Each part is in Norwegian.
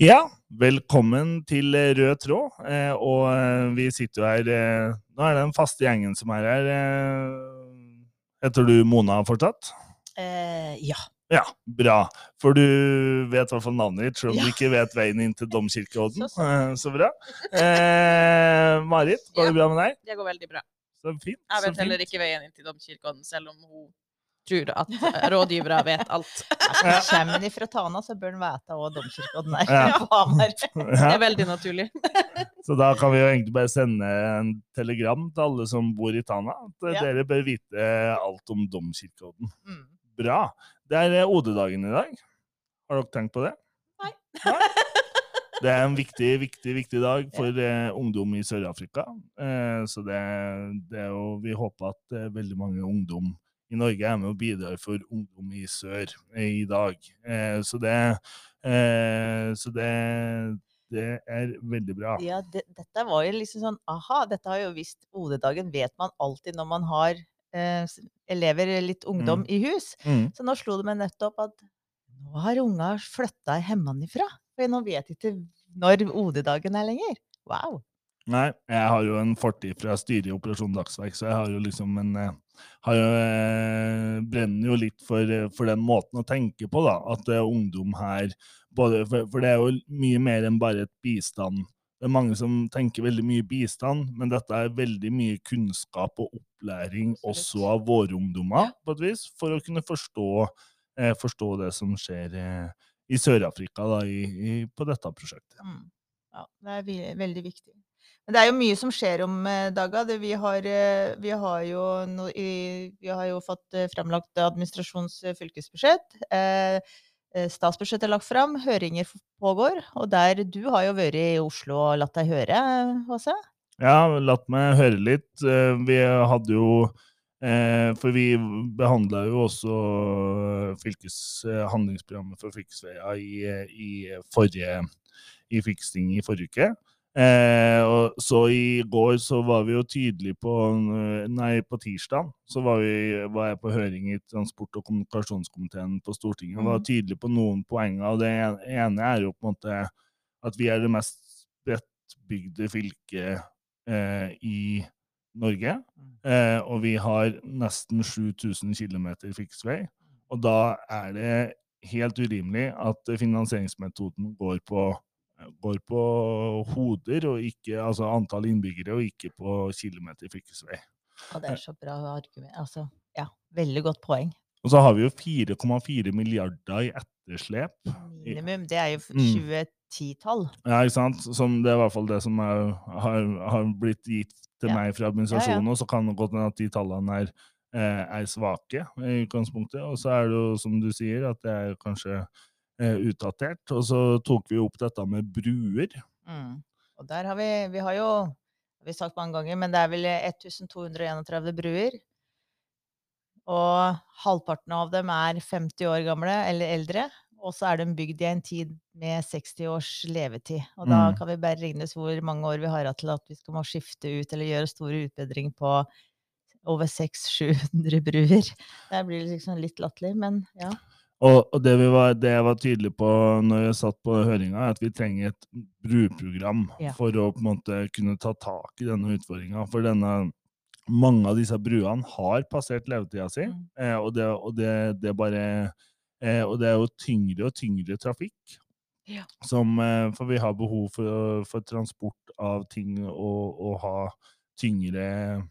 Ja, velkommen til Rød tråd. Eh, og eh, vi sitter jo her eh, Nå er det den faste gjengen som er her. Eh, heter du Mona fortsatt? Eh, ja. Ja, bra. For du vet i hvert fall navnet ditt, selv om Ja. du ikke vet veien inn til Domkirkeodden. Så Eh, så bra. Eh, Marit, går Ja. det bra med deg? Det går veldig bra. Så fint. Jeg så vet heller ikke veien inn til Domkirkeodden, selv om hun tror at rådgivere vet alt. Ja. Kommer de fra Tana, så bør den vite hva domkirken er. Ja. Det er veldig naturlig. Så da kan vi jo egentlig bare sende en telegram til alle som bor i Tana. At Ja. dere bør vite alt om Domkirkeodden. Mm. Bra. Det er eh, OD-dagen i dag. Har dere tenkt på det? Nei. Det er en viktig, viktig, viktig dag for eh, ungdom i Sør-Afrika. Eh, så det, det er jo Vi håper at eh, veldig mange ungdom i Norge er med og bidrar for ungdom i sør eh, i dag. Eh, så det, eh, så det, det er veldig bra. Ja, det, dette var jo liksom sånn Aha, dette har jo visst OD-dagen vet man alltid når man har eh, elever, litt ungdom, i hus. Mm. Så nå slo det meg nettopp at nå har unga flytta hjemmefra. For nå vet jeg ikke når OD-dagen er lenger. Wow. Nei, jeg har jo en fortid fra styret i Operasjon Dagsverk, så jeg har jo liksom en eh, jo, eh, brenner jo litt for, eh, for den måten å tenke på, da. At er ungdom her både, for, for det er jo mye mer enn bare et bistand. Det er mange som tenker veldig mye bistand, men dette er veldig mye kunnskap og opplæring også av våre ungdommer, på et vis, for å kunne forstå, eh, forstå det som skjer eh, i Sør-Afrika på dette prosjektet. Mm. Ja, det er veldig viktig. Men det er jo mye som skjer om dagen. vi, eh, vi, har jo vi har jo fått framlagt fremlagt administrasjons eh, fylkesbudsjett. Eh, eh, statsbudsjettet er lagt fram, høringer pågår. Og der du har jo vært i Oslo og latt deg høre, Åse? Ja, latt meg høre litt. Eh, Vi hadde jo eh, For vi behandla jo også fylkes, eh, handlingsprogrammet for fylkesveier i, i i fylkestinget i forrige uke. Eh, og så i går så var vi jo tydelige på Nei, på tirsdag så var, vi, var jeg på høring i transport- og kommunikasjonskomiteen på Stortinget og var Mhm. tydelig på noen poenger. og Det ene er jo på en måte at vi er det mest spredtbygde fylket eh, i Norge. Eh, og vi har nesten 7000 km fiksvei. Og da er det helt urimelig at finansieringsmetoden går på, går på hoder, og ikke, altså antall innbyggere, og ikke på kilometer fylkesvei. Og det er så bra argument. Altså, ja, veldig godt poeng. Og så har vi jo 4,4 milliarder i etterslep. Minimum. Det er jo f- Mm. 2010-tall. Ja, ikke sant? Som det er i hvert fall det som er, har, har blitt gitt til Ja. meg fra administrasjonen, og så kan det godt hende at de tallene er, eh, er svake i utgangspunktet. Og så er det jo, som du sier, at det er kanskje eh, utdatert. Og så tok vi opp dette med bruer. Mm. Og der har vi Vi har jo vi har sagt mange ganger, men det er vel 1231 bruer. Og halvparten av dem er 50 år gamle eller eldre. Og så er de bygd i en tid med 60 års levetid. Og da Mm. kan vi bare regne ut hvor mange år vi har hatt til at vi skal må skifte ut eller gjøre store utbedring på over 600-700 bruer. Det blir liksom litt latterlig, men ja. Og, det, vi var, det jeg var tydelig på når jeg satt på høringa, er at vi trenger et bruprogram Ja. for å på en måte kunne ta tak i denne utfordringa. For denne, mange av disse bruene har passert levetida si, Mm. eh, og, det, og det, det bare eh, Og det er jo tyngre og tyngre trafikk. Ja. Som, eh, for vi har behov for, for transport av ting og, og ha tyngre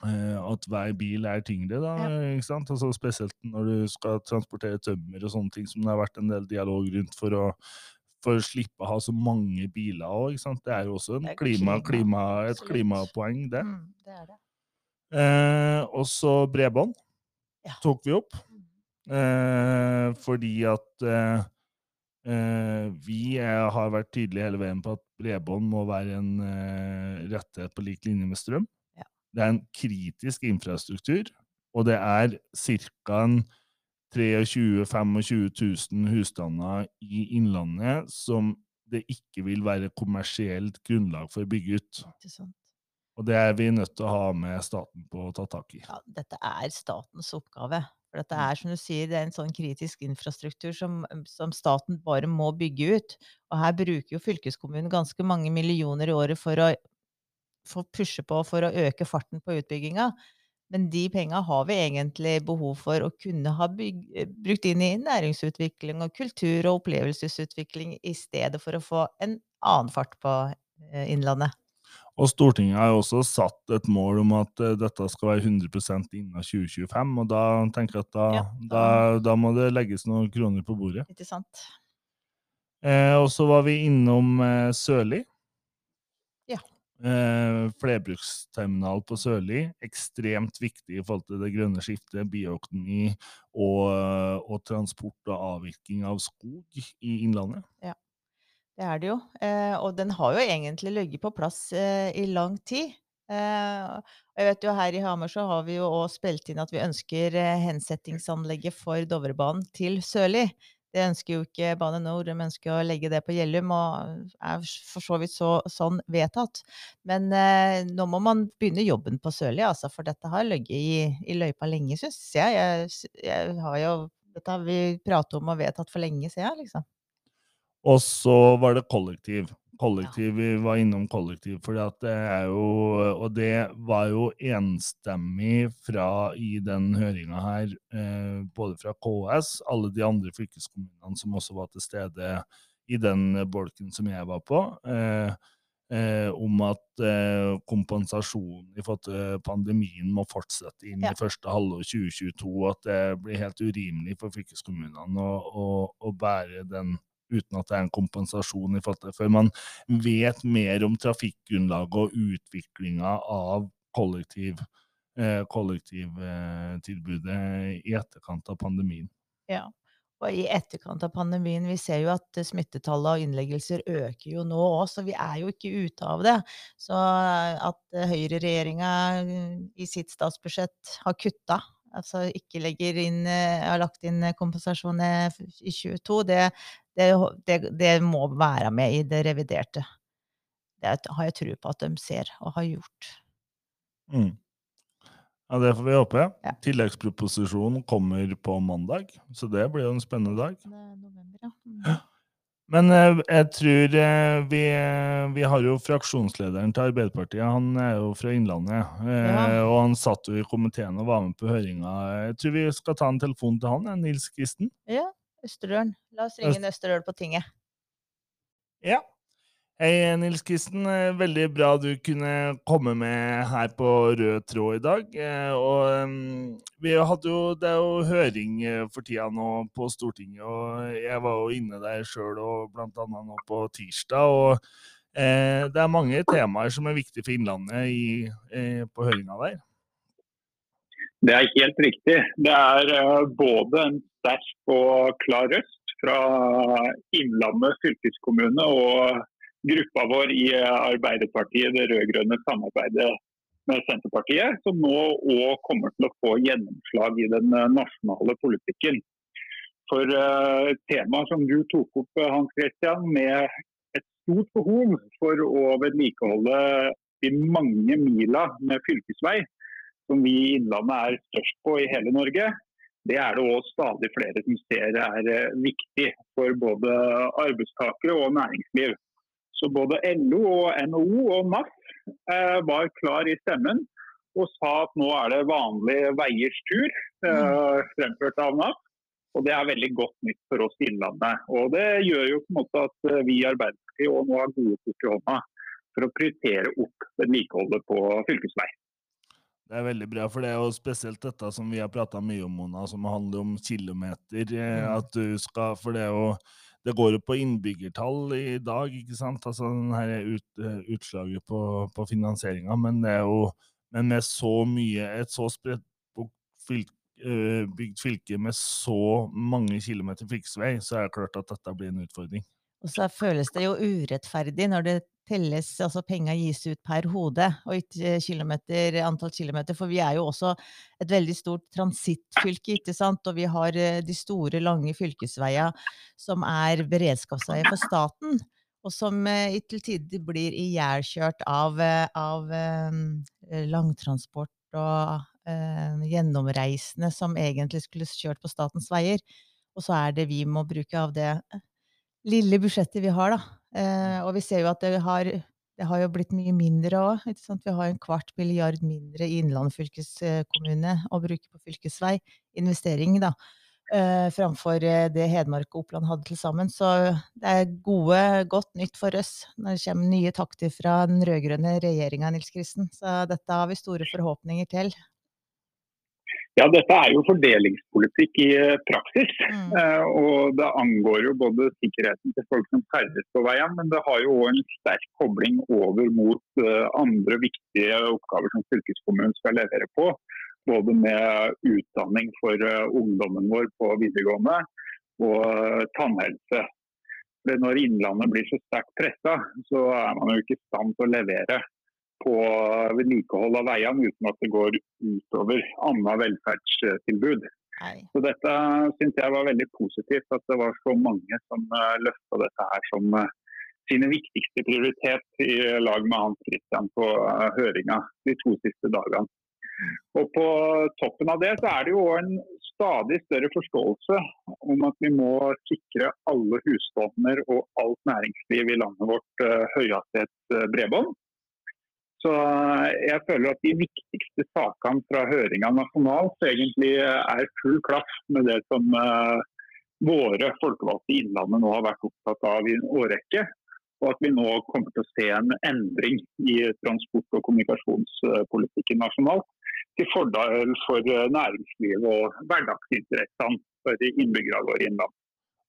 At hver bil er tyngre, da. Ja. ikke sant? Altså Spesielt når du skal transportere tømmer og sånne ting, som det har vært en del dialog rundt for å for å slippe å ha så mange biler òg. Det er jo også en er klima, klima, et klimapoeng, det. Mm, det er det. Eh, og så bredbånd Ja. tok vi opp. Eh, fordi at eh, eh, vi eh, har vært tydelige hele veien på at bredbånd må være en eh, rettighet på lik linje med strøm. Det er en kritisk infrastruktur, og det er ca. 23 000-25 000 husstander i Innlandet som det ikke vil være kommersielt grunnlag for å bygge ut. Og det er vi nødt til å ha med staten på å ta tak i. Ja, dette er statens oppgave. For dette Mm. er som du sier, det er en sånn kritisk infrastruktur som, som staten bare må bygge ut. Og her bruker jo fylkeskommunen ganske mange millioner i året for å for å pushe på for å øke farten på utbygginga. Men de penga har vi egentlig behov for å kunne ha bygg, brukt inn i næringsutvikling og kultur og opplevelsesutvikling i stedet for å få en annen fart på eh, Innlandet. Og Stortinget har jo også satt et mål om at eh, dette skal være 100% innen 2025, og da tenker jeg at da, Ja, da- da må det legges noen kroner på bordet. Ikke sant? Eh, og så var vi innom eh, Sørli. Eh, flerbruksterminal på Sørli. Ekstremt viktig i forhold til det grønne skiftet, bioøkonomi og, og transport og avvirkning av skog i Innlandet. Ja, Det er det jo. Eh, og den har jo egentlig ligget på plass eh, i lang tid. Eh, og jeg vet jo her i Hamar så har vi jo òg spilt inn at vi ønsker eh, hensettingsanlegget for Dovrebanen til Sørli. Det ønsker jo ikke Bane NOR, de ønsker å legge det på Gjellum, og er for så vidt så, sånn vedtatt. Men eh, nå må man begynne jobben på Sørli, altså, for dette har ligget i, i løypa lenge, syns jeg. jeg. Jeg har jo Dette har vi pratet om og vedtatt for lenge siden, liksom. Og så var det kollektiv. Kollektiv, Vi var innom kollektiv, for det er jo Og det var jo enstemmig fra i den høringa her, eh, både fra KS, alle de andre fylkeskommunene som også var til stede i den bolken som jeg var på, eh, eh, om at kompensasjonen i forhold til pandemien må fortsette inn Ja. i første halvår 2022, og at det blir helt urimelig for fylkeskommunene å, å, å bære den uten at det er en kompensasjon i forhold man vet mer om trafikkgrunnlaget og utviklinga av kollektiv, eh, kollektivtilbudet i etterkant av pandemien. Ja. Og i etterkant av pandemien, vi ser jo at eh, smittetallet og innleggelser øker jo nå òg, så vi er jo ikke ute av det. Så eh, at eh, høyreregjeringa eh, i sitt statsbudsjett har kutta, altså ikke legger inn, eh, har lagt inn eh, kompensasjon eh, i 22, det, det, det, det må være med i det reviderte. Det har jeg tro på at de ser og har gjort. Mm. Ja, det får vi håpe. Ja. Tilleggsproposisjonen kommer på mandag, så det blir jo en spennende dag. Er november, ja. Mm. Men eh, jeg tror eh, vi, eh, vi har jo fraksjonslederen til Arbeiderpartiet, han er jo fra Innlandet. Ja. Og han satt jo i komiteen og var med på høringa. Jeg tror vi skal ta en telefon til han, Nils Kristen. Ja, Østerdølen. La oss ringe inn Østerdøl på tinget. Ja. Hei, Nils Kristen. Eh, Veldig bra du kunne komme med her på Rød tråd i dag. Eh, Og vi hadde jo, det er jo høring eh, for tida nå på Stortinget, og jeg var jo inne der sjøl, og blant annet nå på tirsdag. og eh, det er mange temaer som er viktige for Innlandet i, eh, på høringa der. Det er helt riktig. Det er både en sterk og klar røst fra Innlandet fylkeskommune og gruppa vår i eh, Arbeiderpartiet, det rød-grønne samarbeidet med Senterpartiet, som nå òg kommer til å få gjennomslag i den eh, nasjonale politikken. For uh, temaet som du tok opp, eh, Hans Christian, med et stort behov for å vedlikeholde de mange mila med fylkesvei, som vi i Innlandet er størst på i hele Norge, det er det òg stadig flere som ser er eh, viktig for både arbeidstakere og næringsliv. Så både LO og NHO og NAF eh, var klar i stemmen og sa at nå er det vanlige veiers tur, eh, fremført av NAF. Og det er veldig godt nytt for oss i Innlandet. Og det gjør jo på en måte at vi i Arbeiderpartiet nå har gode kort i hånda for å prioritere opp vedlikeholdet på fylkesvei. Det er veldig bra, for det er jo spesielt dette som vi har prata mye om, Mona, som handler om kilometer. eh, Mm. At du skal For det er jo Det går jo på innbyggertall i dag, ikke sant? Altså den her ut, eh, utslaget på, på finansieringa, men det er jo Men med så mye Et så spredt eh, bygd fylke med så mange kilometer fylkesvei, så er det klart at dette blir en utfordring. Og så føles det jo urettferdig når det telles, altså penga gis ut per hode, og ikke kilometer, antall kilometer. For vi er jo også et veldig stort transittfylke, ikke sant. Og vi har eh, de store, lange fylkesveier som er beredskapsveier for staten. Og som eh, til tider blir ihjelkjørt av, eh, av langtransport og gjennomreisende som egentlig skulle kjørt på statens veier. Og så er det vi må bruke av det lille budsjettet vi har, da. Eh, og vi ser jo at det har, det har jo blitt mye mindre òg. Vi har en kvart milliard mindre i Innlandet fylkeskommune å bruke på fylkesvei. Investering, da. Eh, framfor eh, det Hedmark og Oppland hadde til sammen. Så det er gode, godt nytt for oss når det kommer nye takter fra den rød-grønne regjeringa, Nils Kristen. Så dette har vi store forhåpninger til. Ja, Dette er jo fordelingspolitikk i eh, praksis. Mm. Eh, og Det angår jo både sikkerheten til folk som ferdes på veien, men det har jo òg en sterk kobling over mot uh, andre viktige oppgaver som fylkeskommunen skal levere på. Både med utdanning for ungdommen vår på videregående og tannhelse. For når Innlandet blir så sterkt pressa, så er man jo ikke i stand til å levere på vedlikehold av veiene uten at det går utover annet velferdstilbud. Nei. Så Dette syns jeg var veldig positivt, at det var så mange som eh, løfta dette her som uh, sine viktigste prioritet i lag med Hans Christian på høringa de to siste dagene. Og På toppen av det så er det jo en stadig større forståelse om at vi må sikre alle husstander og alt næringsliv i landet vårt høyhastighetsbredbånd. Så eh, jeg føler at de viktigste sakene fra høringa nasjonalt egentlig er full klaff med det som uh, våre folkevalgte i Innlandet nå har vært opptatt av i en årrekke. Og at vi nå kommer til å se en endring i transport- og kommunikasjonspolitikken nasjonalt. Til fordel for eh, næringslivet og hverdagsinteressene for innbyggerne våre i Innlandet.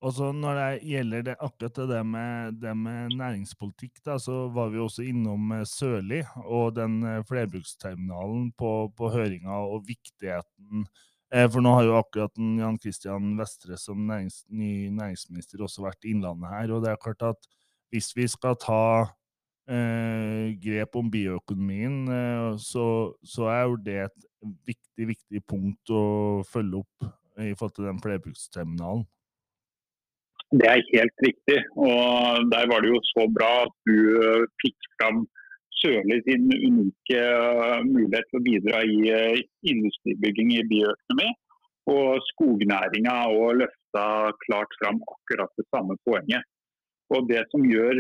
Og så Når det gjelder det, akkurat det med, det med næringspolitikk, da, så var vi også innom eh, Sørli og den eh, flerbruksterminalen på, på høringa og viktigheten. Eh, for nå har jo akkurat Jan Christian Vestre som nærings, ny næringsminister også vært i Innlandet her. Og det er klart at hvis vi skal ta eh, grep om bioøkonomien, eh, så, så, er jo det et viktig, viktig punkt å følge opp i forhold til den flerbruksterminalen. Det er helt riktig. og Der var det jo så bra at du eh, fikk fram Sørli sin unike eh, mulighet til å bidra i eh, industribygging i bioøkonomi. Og skognæringa og løfta klart fram akkurat det samme poenget. Og Det som gjør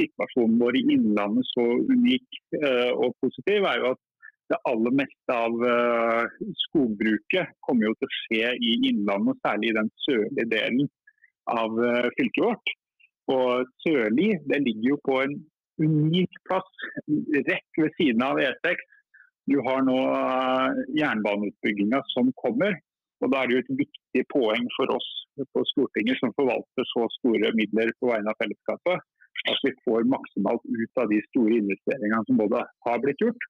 situasjonen vår i Innlandet så unik og positiv, er jo at det aller meste av skogbruket kommer jo til å skje i Innlandet, særlig i den sørlige delen av eh, fylket vårt. Og Sørli det ligger jo på en unik plass rett ved siden av E6. Du har nå eh, jernbaneutbygginga som kommer. og Da er det jo et viktig poeng for oss på Stortinget som forvalter så store midler på vegne av fellesskapet, at vi får maksimalt ut av de store investeringene som både har blitt gjort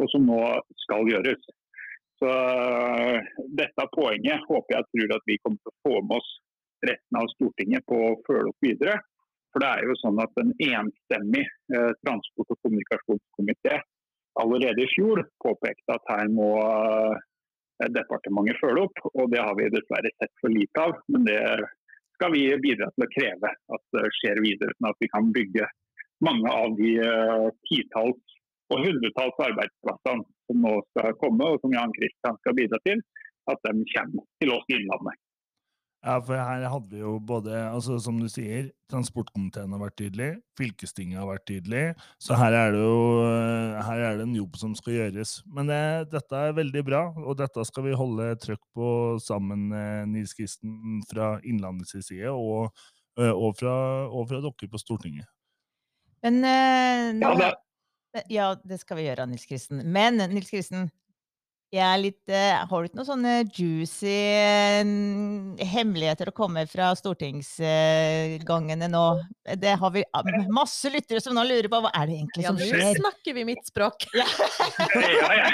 og som nå skal gjøres. Så eh, Dette poenget håper jeg tror at vi kommer til å få med oss resten av Stortinget på å følge opp videre. For det er jo sånn at En enstemmig eh, transport- og kommunikasjonskomité allerede i fjor påpekte at her må eh, departementet følge opp. og Det har vi dessverre sett for lite av. Men det skal vi bidra til å kreve at det skjer videre. sånn at vi kan bygge mange av de eh, titalls og hundretalls arbeidsplassene som nå skal komme, og som Jan Kristian skal bidra til, at de kommer til oss i Innlandet. Ja, for her hadde vi jo både, altså som du sier, transportkomiteen har vært tydelig, fylkestinget har vært tydelig, så her er det jo her er det en jobb som skal gjøres. Men det, dette er veldig bra, og dette skal vi holde trøkk på sammen, Nils Kristen, fra Innlandets side og, og, fra, og, fra, dere på Stortinget. Men eh, nå, ja, det skal vi gjøre, Nils Kristen. Men Nils Kristen, jeg er litt uh, Har du ikke noen sånne juicy uh, hemmeligheter å komme fra stortingsgangene uh, nå? Det har vi masse lyttere som nå lurer på hva er det egentlig som skjer? Ja, nå snakker vi mitt språk. ja, ja.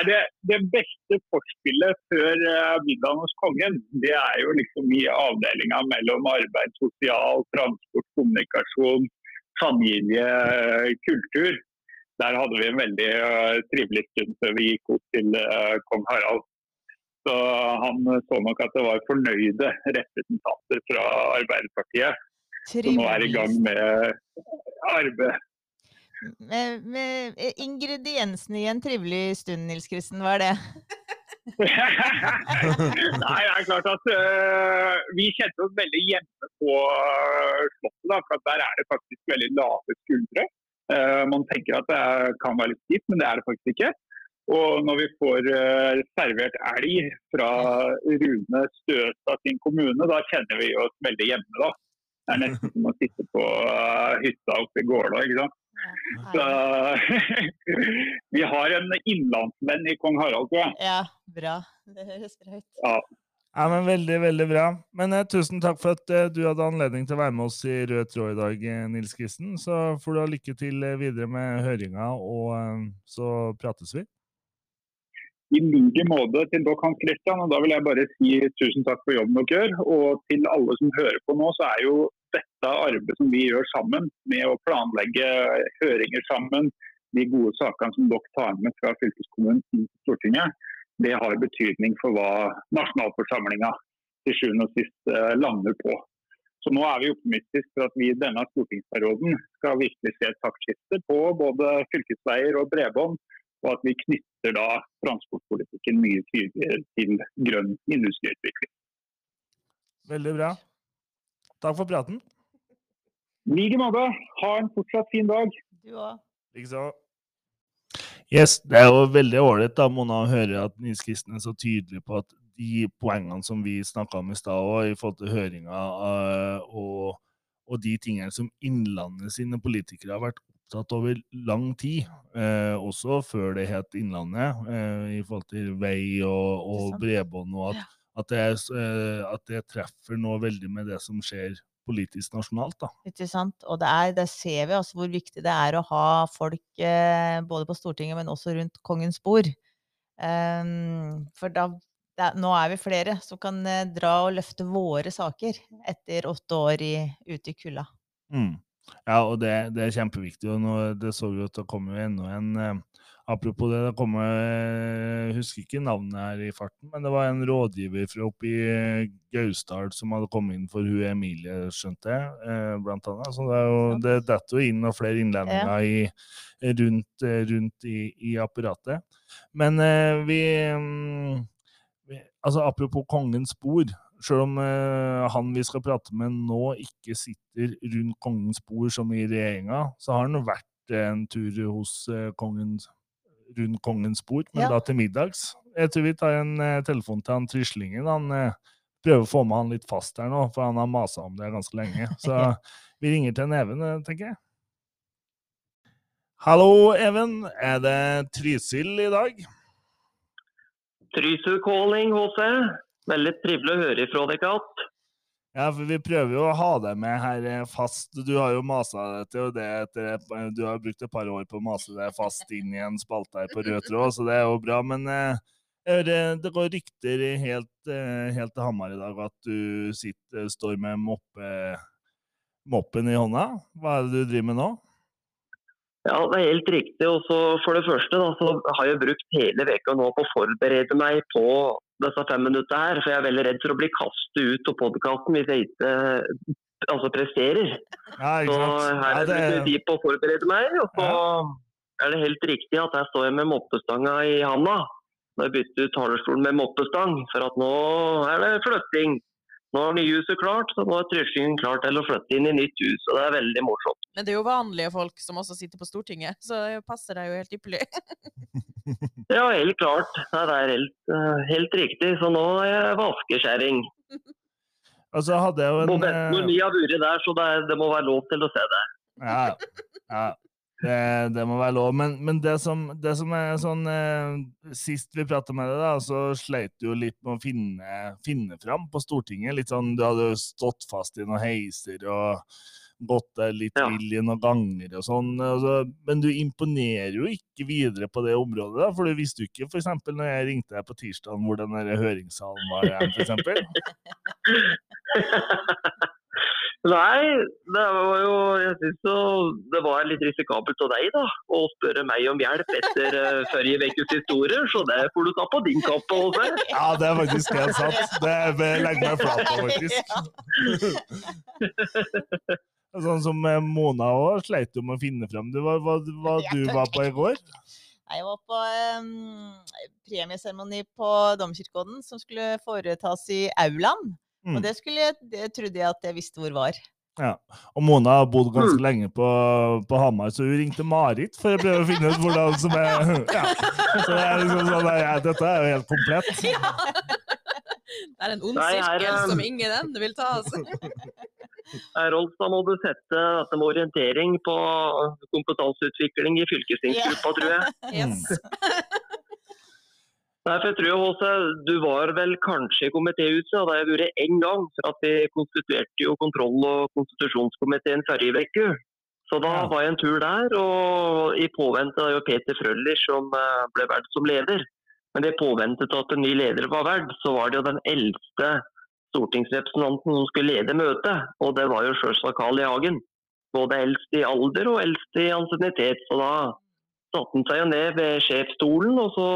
det, det, beste forspillet før middagen hos kongen, det er jo liksom i avdelinga mellom arbeid, sosial, transport, kommunikasjon, familie, kultur der hadde vi en veldig uh, trivelig stund før vi gikk opp til uh, kong Harald. Så han så nok at det var fornøyde representanter fra Arbeiderpartiet Trivelig. som nå er i gang med arbeid. Med, med ingrediensene i en trivelig stund, Nils Kristen, hva er det? Nei, det er klart at uh, vi kjente oss veldig hjemme på Slottet. Da, for Der er det faktisk veldig lave skuldre. Uh, man tenker at det kan være litt kjipt, men det er det faktisk ikke. Og når vi får servert elg fra Rune Støstad sin kommune, da kjenner vi oss veldig hjemme. da. Det er nesten som å sitte på hytta oppe i Gålå. ikke sant? Så, vi har en innlandsvenn i kong Harald, tror jeg. Ja, bra. Det høres bra ut. Ja. Ja, men Veldig veldig bra. Men eh, Tusen takk for at eh, du hadde anledning til å være med oss i Rød tråd i dag, eh, Nils Kristen. Så får du ha lykke til eh, videre med høringa, og eh, så prates vi. I like måte til dere, Hans Christian. og Da vil jeg bare si tusen takk for jobben dere gjør. Og til alle som hører på nå, så er jo dette arbeidet som vi gjør sammen, med å planlegge høringer sammen, de gode sakene som dere tar med fra fylkeskommunen til Stortinget, det har betydning for hva nasjonalforsamlinga til sjuende og sist eh, lander på. Så nå er vi optimistiske for at vi i denne stortingsperioden skal virkelig se et taktskifte på både fylkesveier og bredbånd, og at vi knytter da transportpolitikken mye tydeligere til grønn industriutvikling. Veldig bra. Takk for praten. I like måte. Ha en fortsatt fin dag. Du òg. Likeså. Yes, det er jo veldig ålreit å høre at Nils Kristen er så tydelig på at de poengene som vi snakka om i stad, og i forhold til høringa uh, og, og, de tingene som Innlandet sine politikere har vært opptatt over lang tid, eh, også før det het Innlandet, eh, i forhold til vei og, og bredbånd, og at, at, det, at det treffer nå veldig med det som skjer politisk nasjonalt. da. Ikke sant. Og det er, der ser vi altså hvor viktig det er å ha folk eh, både på Stortinget, men også rundt kongens bord. Um, for da, da, nå er vi flere som kan eh, dra og løfte våre saker etter åtte år i, ute i kulda. Mm. Ja, og det, det, er kjempeviktig. og nå, Det så vi jo at det kommer jo enda en eh, Apropos det, det kommer Jeg husker ikke navnet her i farten, men det var en rådgiver fra oppe i eh, Gausdal som hadde kommet inn for hun Emilie, skjønte jeg, eh, blant annet. Så det er jo det detter jo inn og flere innlendinger i, rundt, eh, rundt i, i, apparatet. Men vi, mm, vi Altså, apropos kongens bord. Selv om han vi skal prate med nå, ikke sitter rundt kongens bord som i regjeringa, så har han vært en tur hos kongens rundt kongens bord, men ja. da til middags. Jeg tror vi tar en uh, telefon til han Tryslingen. Han uh, prøver å få med han litt fast her nå, for han har masa om det ganske lenge. Så vi ringer til en Even, uh, tenker jeg. Hallo, Even. Er det Trysil i dag? Trysil calling, HC. Veldig trivelig å høre ifra deg igjen. Ja, for vi prøver jo å ha deg med her eh, fast. Du har jo masa deg til det etter Du har brukt et par år på å mase deg fast inn i en spalte her på rød tråd, så det er jo bra. Men eh, det går rykter helt, eh, helt til Hamar i dag at du sitter, står med moppe, moppen i hånda. Hva er det du driver med nå? Ja, det er helt riktig. Og For det første da, har jeg brukt hele veka nå på å forberede meg på disse fem minuttene her. For jeg er veldig redd for å bli kastet ut av podkasten hvis jeg ikke altså presterer. Ja, så her er det litt tid på å forberede meg. Og så er det helt riktig at her står jeg med moppestanga i handa. Nå har jeg ut talerstolen med moppestang, for at nå er det flytting. Nå er nyhuset klart, så nå er Trøsjingen klar til å flytte inn i nytt hus. og Det er veldig morsomt. Men det er jo vanlige folk som også sitter på Stortinget, så det passer deg jo helt ypperlig. ja, helt klart. Det er helt, helt, riktig. Så nå er jeg vaskeskjæring. Altså hadde jeg jo en... Når vi har vært der, så det, det, må være lov til å se det. Ja, ja. Det, det, må være lov. Men, men det, som, det, som, er sånn eh, Sist vi prata med deg, da, så sleit du jo litt med å finne, finne fram på Stortinget. Litt sånn, Du hadde jo stått fast i noen heiser og gått der litt ja. vill i noen ganger og sånn. Altså, men du imponerer jo ikke videre på det området, da, for du visste jo ikke f.eks. når jeg ringte deg på tirsdag hvor den høringssalen var, igjen, f.eks. Nei, det var jo Jeg syns det var litt risikabelt av deg da, å spørre meg om hjelp etter uh, forrige ukes historier, så det får du ta på din kappe. Også. Ja, det er faktisk helt sant. Det legger meg flat på, faktisk. Sånn som eh, Mona òg sleit jo med å finne fram. Hva var hva, hva du var på i går? Jeg var på um, premieseremoni på Domkirkeodden som skulle foretas i aulaen. Mm. Og det, skulle, jeg- det trodde jeg at jeg visste hvor var. Ja. Og Mona har bodd ganske Mm. lenge på, på Hamar, så hun ringte Marit for å prøve å finne ut hvordan som er ja. Så det er liksom sånn, ja, dette er jo helt komplett. Ja. Det er en ond sirkel som ingen ende vil ta. Altså. Rolf, da må du sette dette med orientering på kompetanseutvikling i fylkestingsgruppa, tror jeg. Yes. Nei, for jeg tror også, Du var vel kanskje i komitéhuset, og det har jeg vært én gang. For at vi konstituerte jo kontroll- og konstitusjonskomiteen forrige uke. Så da Ja. var jeg en tur der, og i påvente av Peter Frøller som eh, ble valgt som leder. Men i påvente av at en ny leder var valgt, så var det jo den eldste stortingsrepresentanten som skulle lede møtet. Og det var jo selvsagt Carl I. Hagen. Både eldst i alder og eldst i ansiennitet. Så da satte han seg jo ned ved sjefsstolen, og så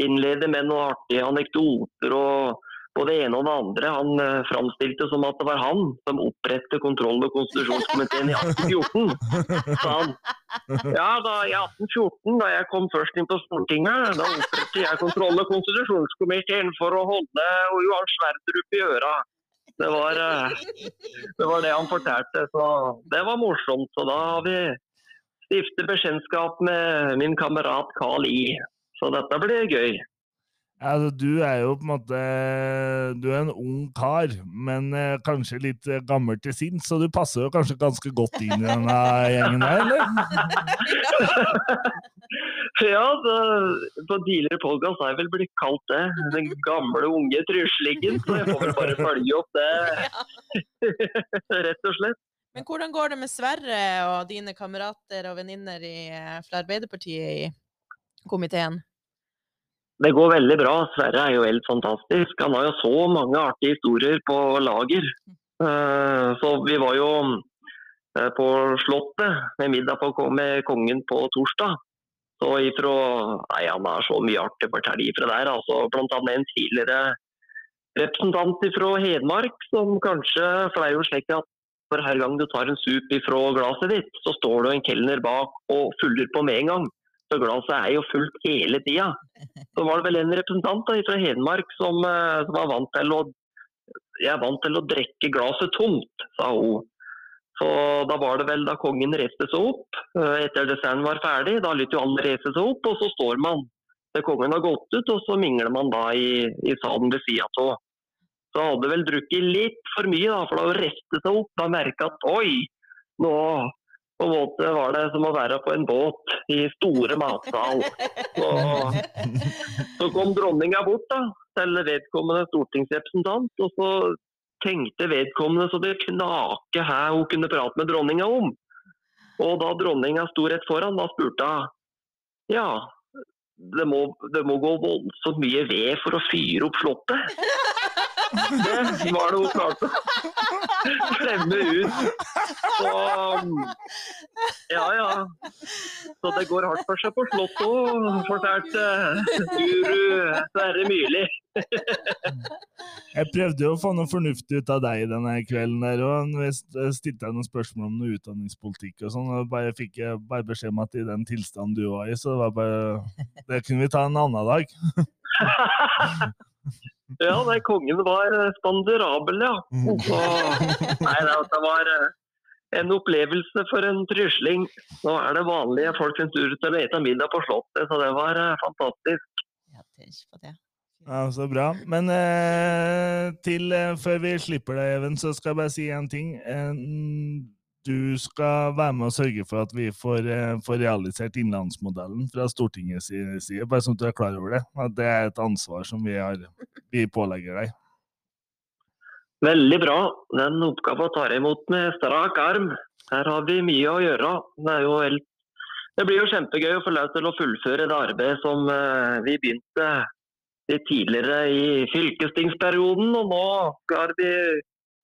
innlede med noen artige anekdoter og både det ene og det andre. Han uh, framstilte som at det var han som opprettet kontroll- og konstitusjonskomiteen i 1814. sa han. Ja, da, I 1814, da jeg kom først inn på Stortinget, da opprettet jeg kontroll- og konstitusjonskomiteen for å holde Johan Sverdrup i øra. Det var, uh, det var det han fortalte, så det var morsomt. Så da har vi stiftet bekjentskap med min kamerat Carl I. Så dette blir gøy. Altså, du er jo på en måte Du er en ung kar, men eh, kanskje litt eh, gammel til sinns, så du passer jo kanskje ganske godt inn i denne gjengen der, eller? Ja, det, på tidligere podkast har jeg vel blitt kalt det. Den gamle, unge truslingen. Så jeg får vel bare følge opp det, rett og slett. Men hvordan går det med Sverre og dine kamerater og venninner i- fra Arbeiderpartiet i komiteen? Det går veldig bra. Sverre er jo helt fantastisk. Han har jo så mange artige historier på lager. Eh, Så vi var jo eh, på Slottet med middag med kongen på torsdag. Så ifra, nei, Han har så mye artig å fortelle ifra der. altså Blant annet en tidligere representant fra Hedmark som kanskje er jo slik at for hver gang du tar en sup ifra glasset ditt, så står det en kelner bak og fyller på med en gang. Så glasset er jo fullt hele tida. Så var det vel en representant da, fra Hedmark som, eh, som var vant til å jeg er vant til å drikke glasset tomt, sa hun. Så da var det vel da kongen reiste seg opp, eh, etter desserten var ferdig, da lytter jo alle reise seg opp, og så står man til kongen har gått ut, og så mingler man da i, i salen ved sida av. Så hadde vel drukket litt for mye, da, for da hun reiste seg opp, da merka at oi, nå på en måte var det som å være på en båt i store matsal. Så, så kom dronninga bort da, til vedkommende stortingsrepresentant, og så tenkte vedkommende så det knake her hun kunne prate med dronninga om. Og da dronninga sto rett foran, da spurte hun ja, det må, det må gå voldsomt mye ved for å fyre opp Slottet. Det var det hun klarte å klemme ut. Så ja, ja. Så det går hardt for seg på Slottet òg, fortalte guru Sverre Myrli. Jeg prøvde jo å få noe fornuftig ut av deg denne kvelden der, og jeg stilte deg noen spørsmål om noe utdanningspolitikk og sånn, og bare fikk jeg bare beskjed om at i den tilstanden du var i, så det var bare Det kunne vi ta en annen dag. Ja, nei, kongen var spanderabel, ja. Så, nei, det, det var eh, en opplevelse for en trysling. Nå er det vanlige folk sin tur til å ete middag på Slottet, så det var eh, fantastisk. Ja, på det. Ja, Så bra. Men eh, til eh, før vi slipper deg, Even, så skal jeg bare si en ting. Eh, du skal være med og sørge for at vi får, eh, får realisert innlandsmodellen fra Stortingets side, bare sånn at du er klar over det. At det er et ansvar som vi, har, vi pålegger deg. Veldig bra. Den oppgaven tar jeg imot med strak arm. Her har vi mye å gjøre. Det, jo helt... det blir jo kjempegøy å få lov til å fullføre det arbeidet som eh, vi begynte litt tidligere i fylkestingsperioden. Og nå skal vi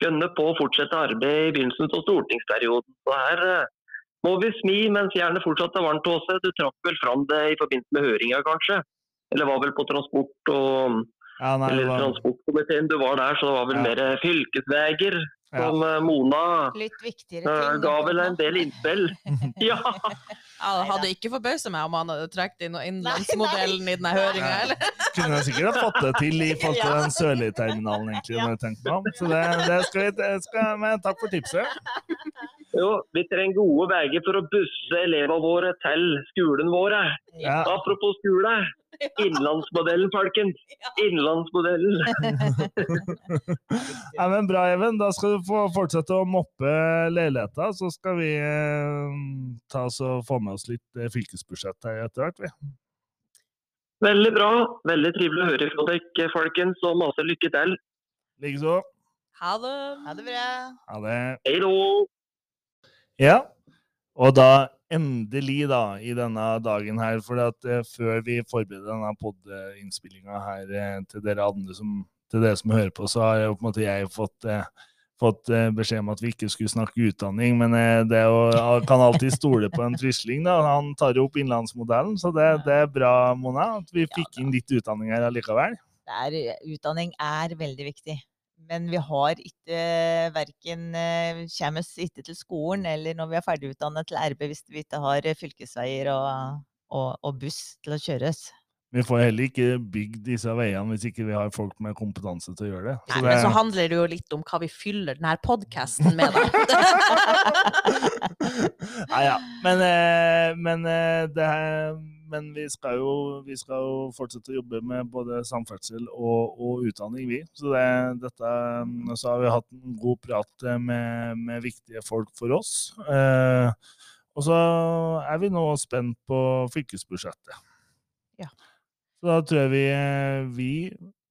gønne på å fortsette arbeidet i begynnelsen av stortingsperioden. Så her eh, må vi smi mens jernet fortsatt er varmt. Åse. Du trakk vel fram det i forbindelse med høringa, kanskje? Eller var vel på transport og Ja, nei, eller var, transportkomiteen du var der, så det var vel Ja. mer fylkesveier. Som eh, Mona eh, ting. ga vel en del innspill. Ja, Ja, hadde ikke forbausa meg om han hadde trukket inn innlandsmodellen i denne høringa, eller? Kunne jeg sikkert ha fått det til i forhold til den sørlige terminalen, egentlig. når jeg tenker meg om. Så det, det skal vi det skal, Men takk for tipset. jo, vi trenger gode veier for å busse elevene våre til skolen våre. Ja. Apropos skole. Innlandsmodellen, folkens. Innlandsmodellen. Ja, men bra, Even. Da skal du få fortsette å moppe leiligheta, så skal vi eh, ta oss og få med oss litt eh, fylkesbudsjett her etter hvert. vi. Veldig bra. Veldig trivelig å høre fra dere, folkens. Og masse lykke til. Likeså. Ha det. Ha det bra. Ha det. Hei då! Ja, og da endelig da, i denne dagen her, for at eh, før vi forbereder denne podinnspillinga her eh, til dere andre som, til dere som hører på, så har jeg, på en måte jeg fått, eh, fått beskjed om at vi ikke skulle snakke utdanning, men det jo, kan alltid stole på en Trysling da, han tar jo opp innlandsmodellen, så det, det er bra, Mona, at vi fikk inn litt utdanning her allikevel. Det er, utdanning er veldig viktig. Men vi har ikke verken eh, kommer oss ikke til skolen eller når vi er ferdigutdannet til RB hvis vi ikke har eh, fylkesveier og, og, og buss til å kjøres. Vi får heller ikke bygd disse veiene hvis ikke vi har folk med kompetanse til å gjøre det. Nei, Så men så handler det jo litt om hva vi fyller denne podkasten med, da. Nei ja. Men, eh, men, eh, det her, men vi, skal jo, vi skal jo fortsette å jobbe med både samferdsel og, og utdanning, vi. Så, det, dette, så har vi hatt en god prat eh, med, med viktige folk for oss. Eh, og så er vi nå spent på fylkesbudsjettet. Ja. Så da tror jeg vi, eh, vi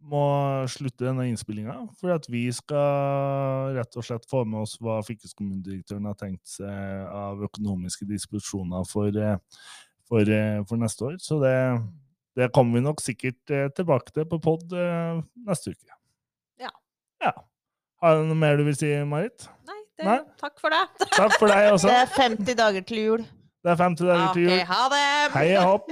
må slutte denne innspillinga, for at vi skal rett og slett få med oss hva fylkeskommunedirektøren har tenkt seg av økonomiske disposisjoner for, eh, for, eh, for neste år. Så det, det kommer vi nok sikkert eh, tilbake til på pod eh, neste uke. Ja. ja. Har du noe mer du vil si, Marit? Nei, det, Nei. takk for det. Takk for deg også. Det er 50 dager til jul. Det er 50 dager til Ok, jul. ha det. Hei og hopp!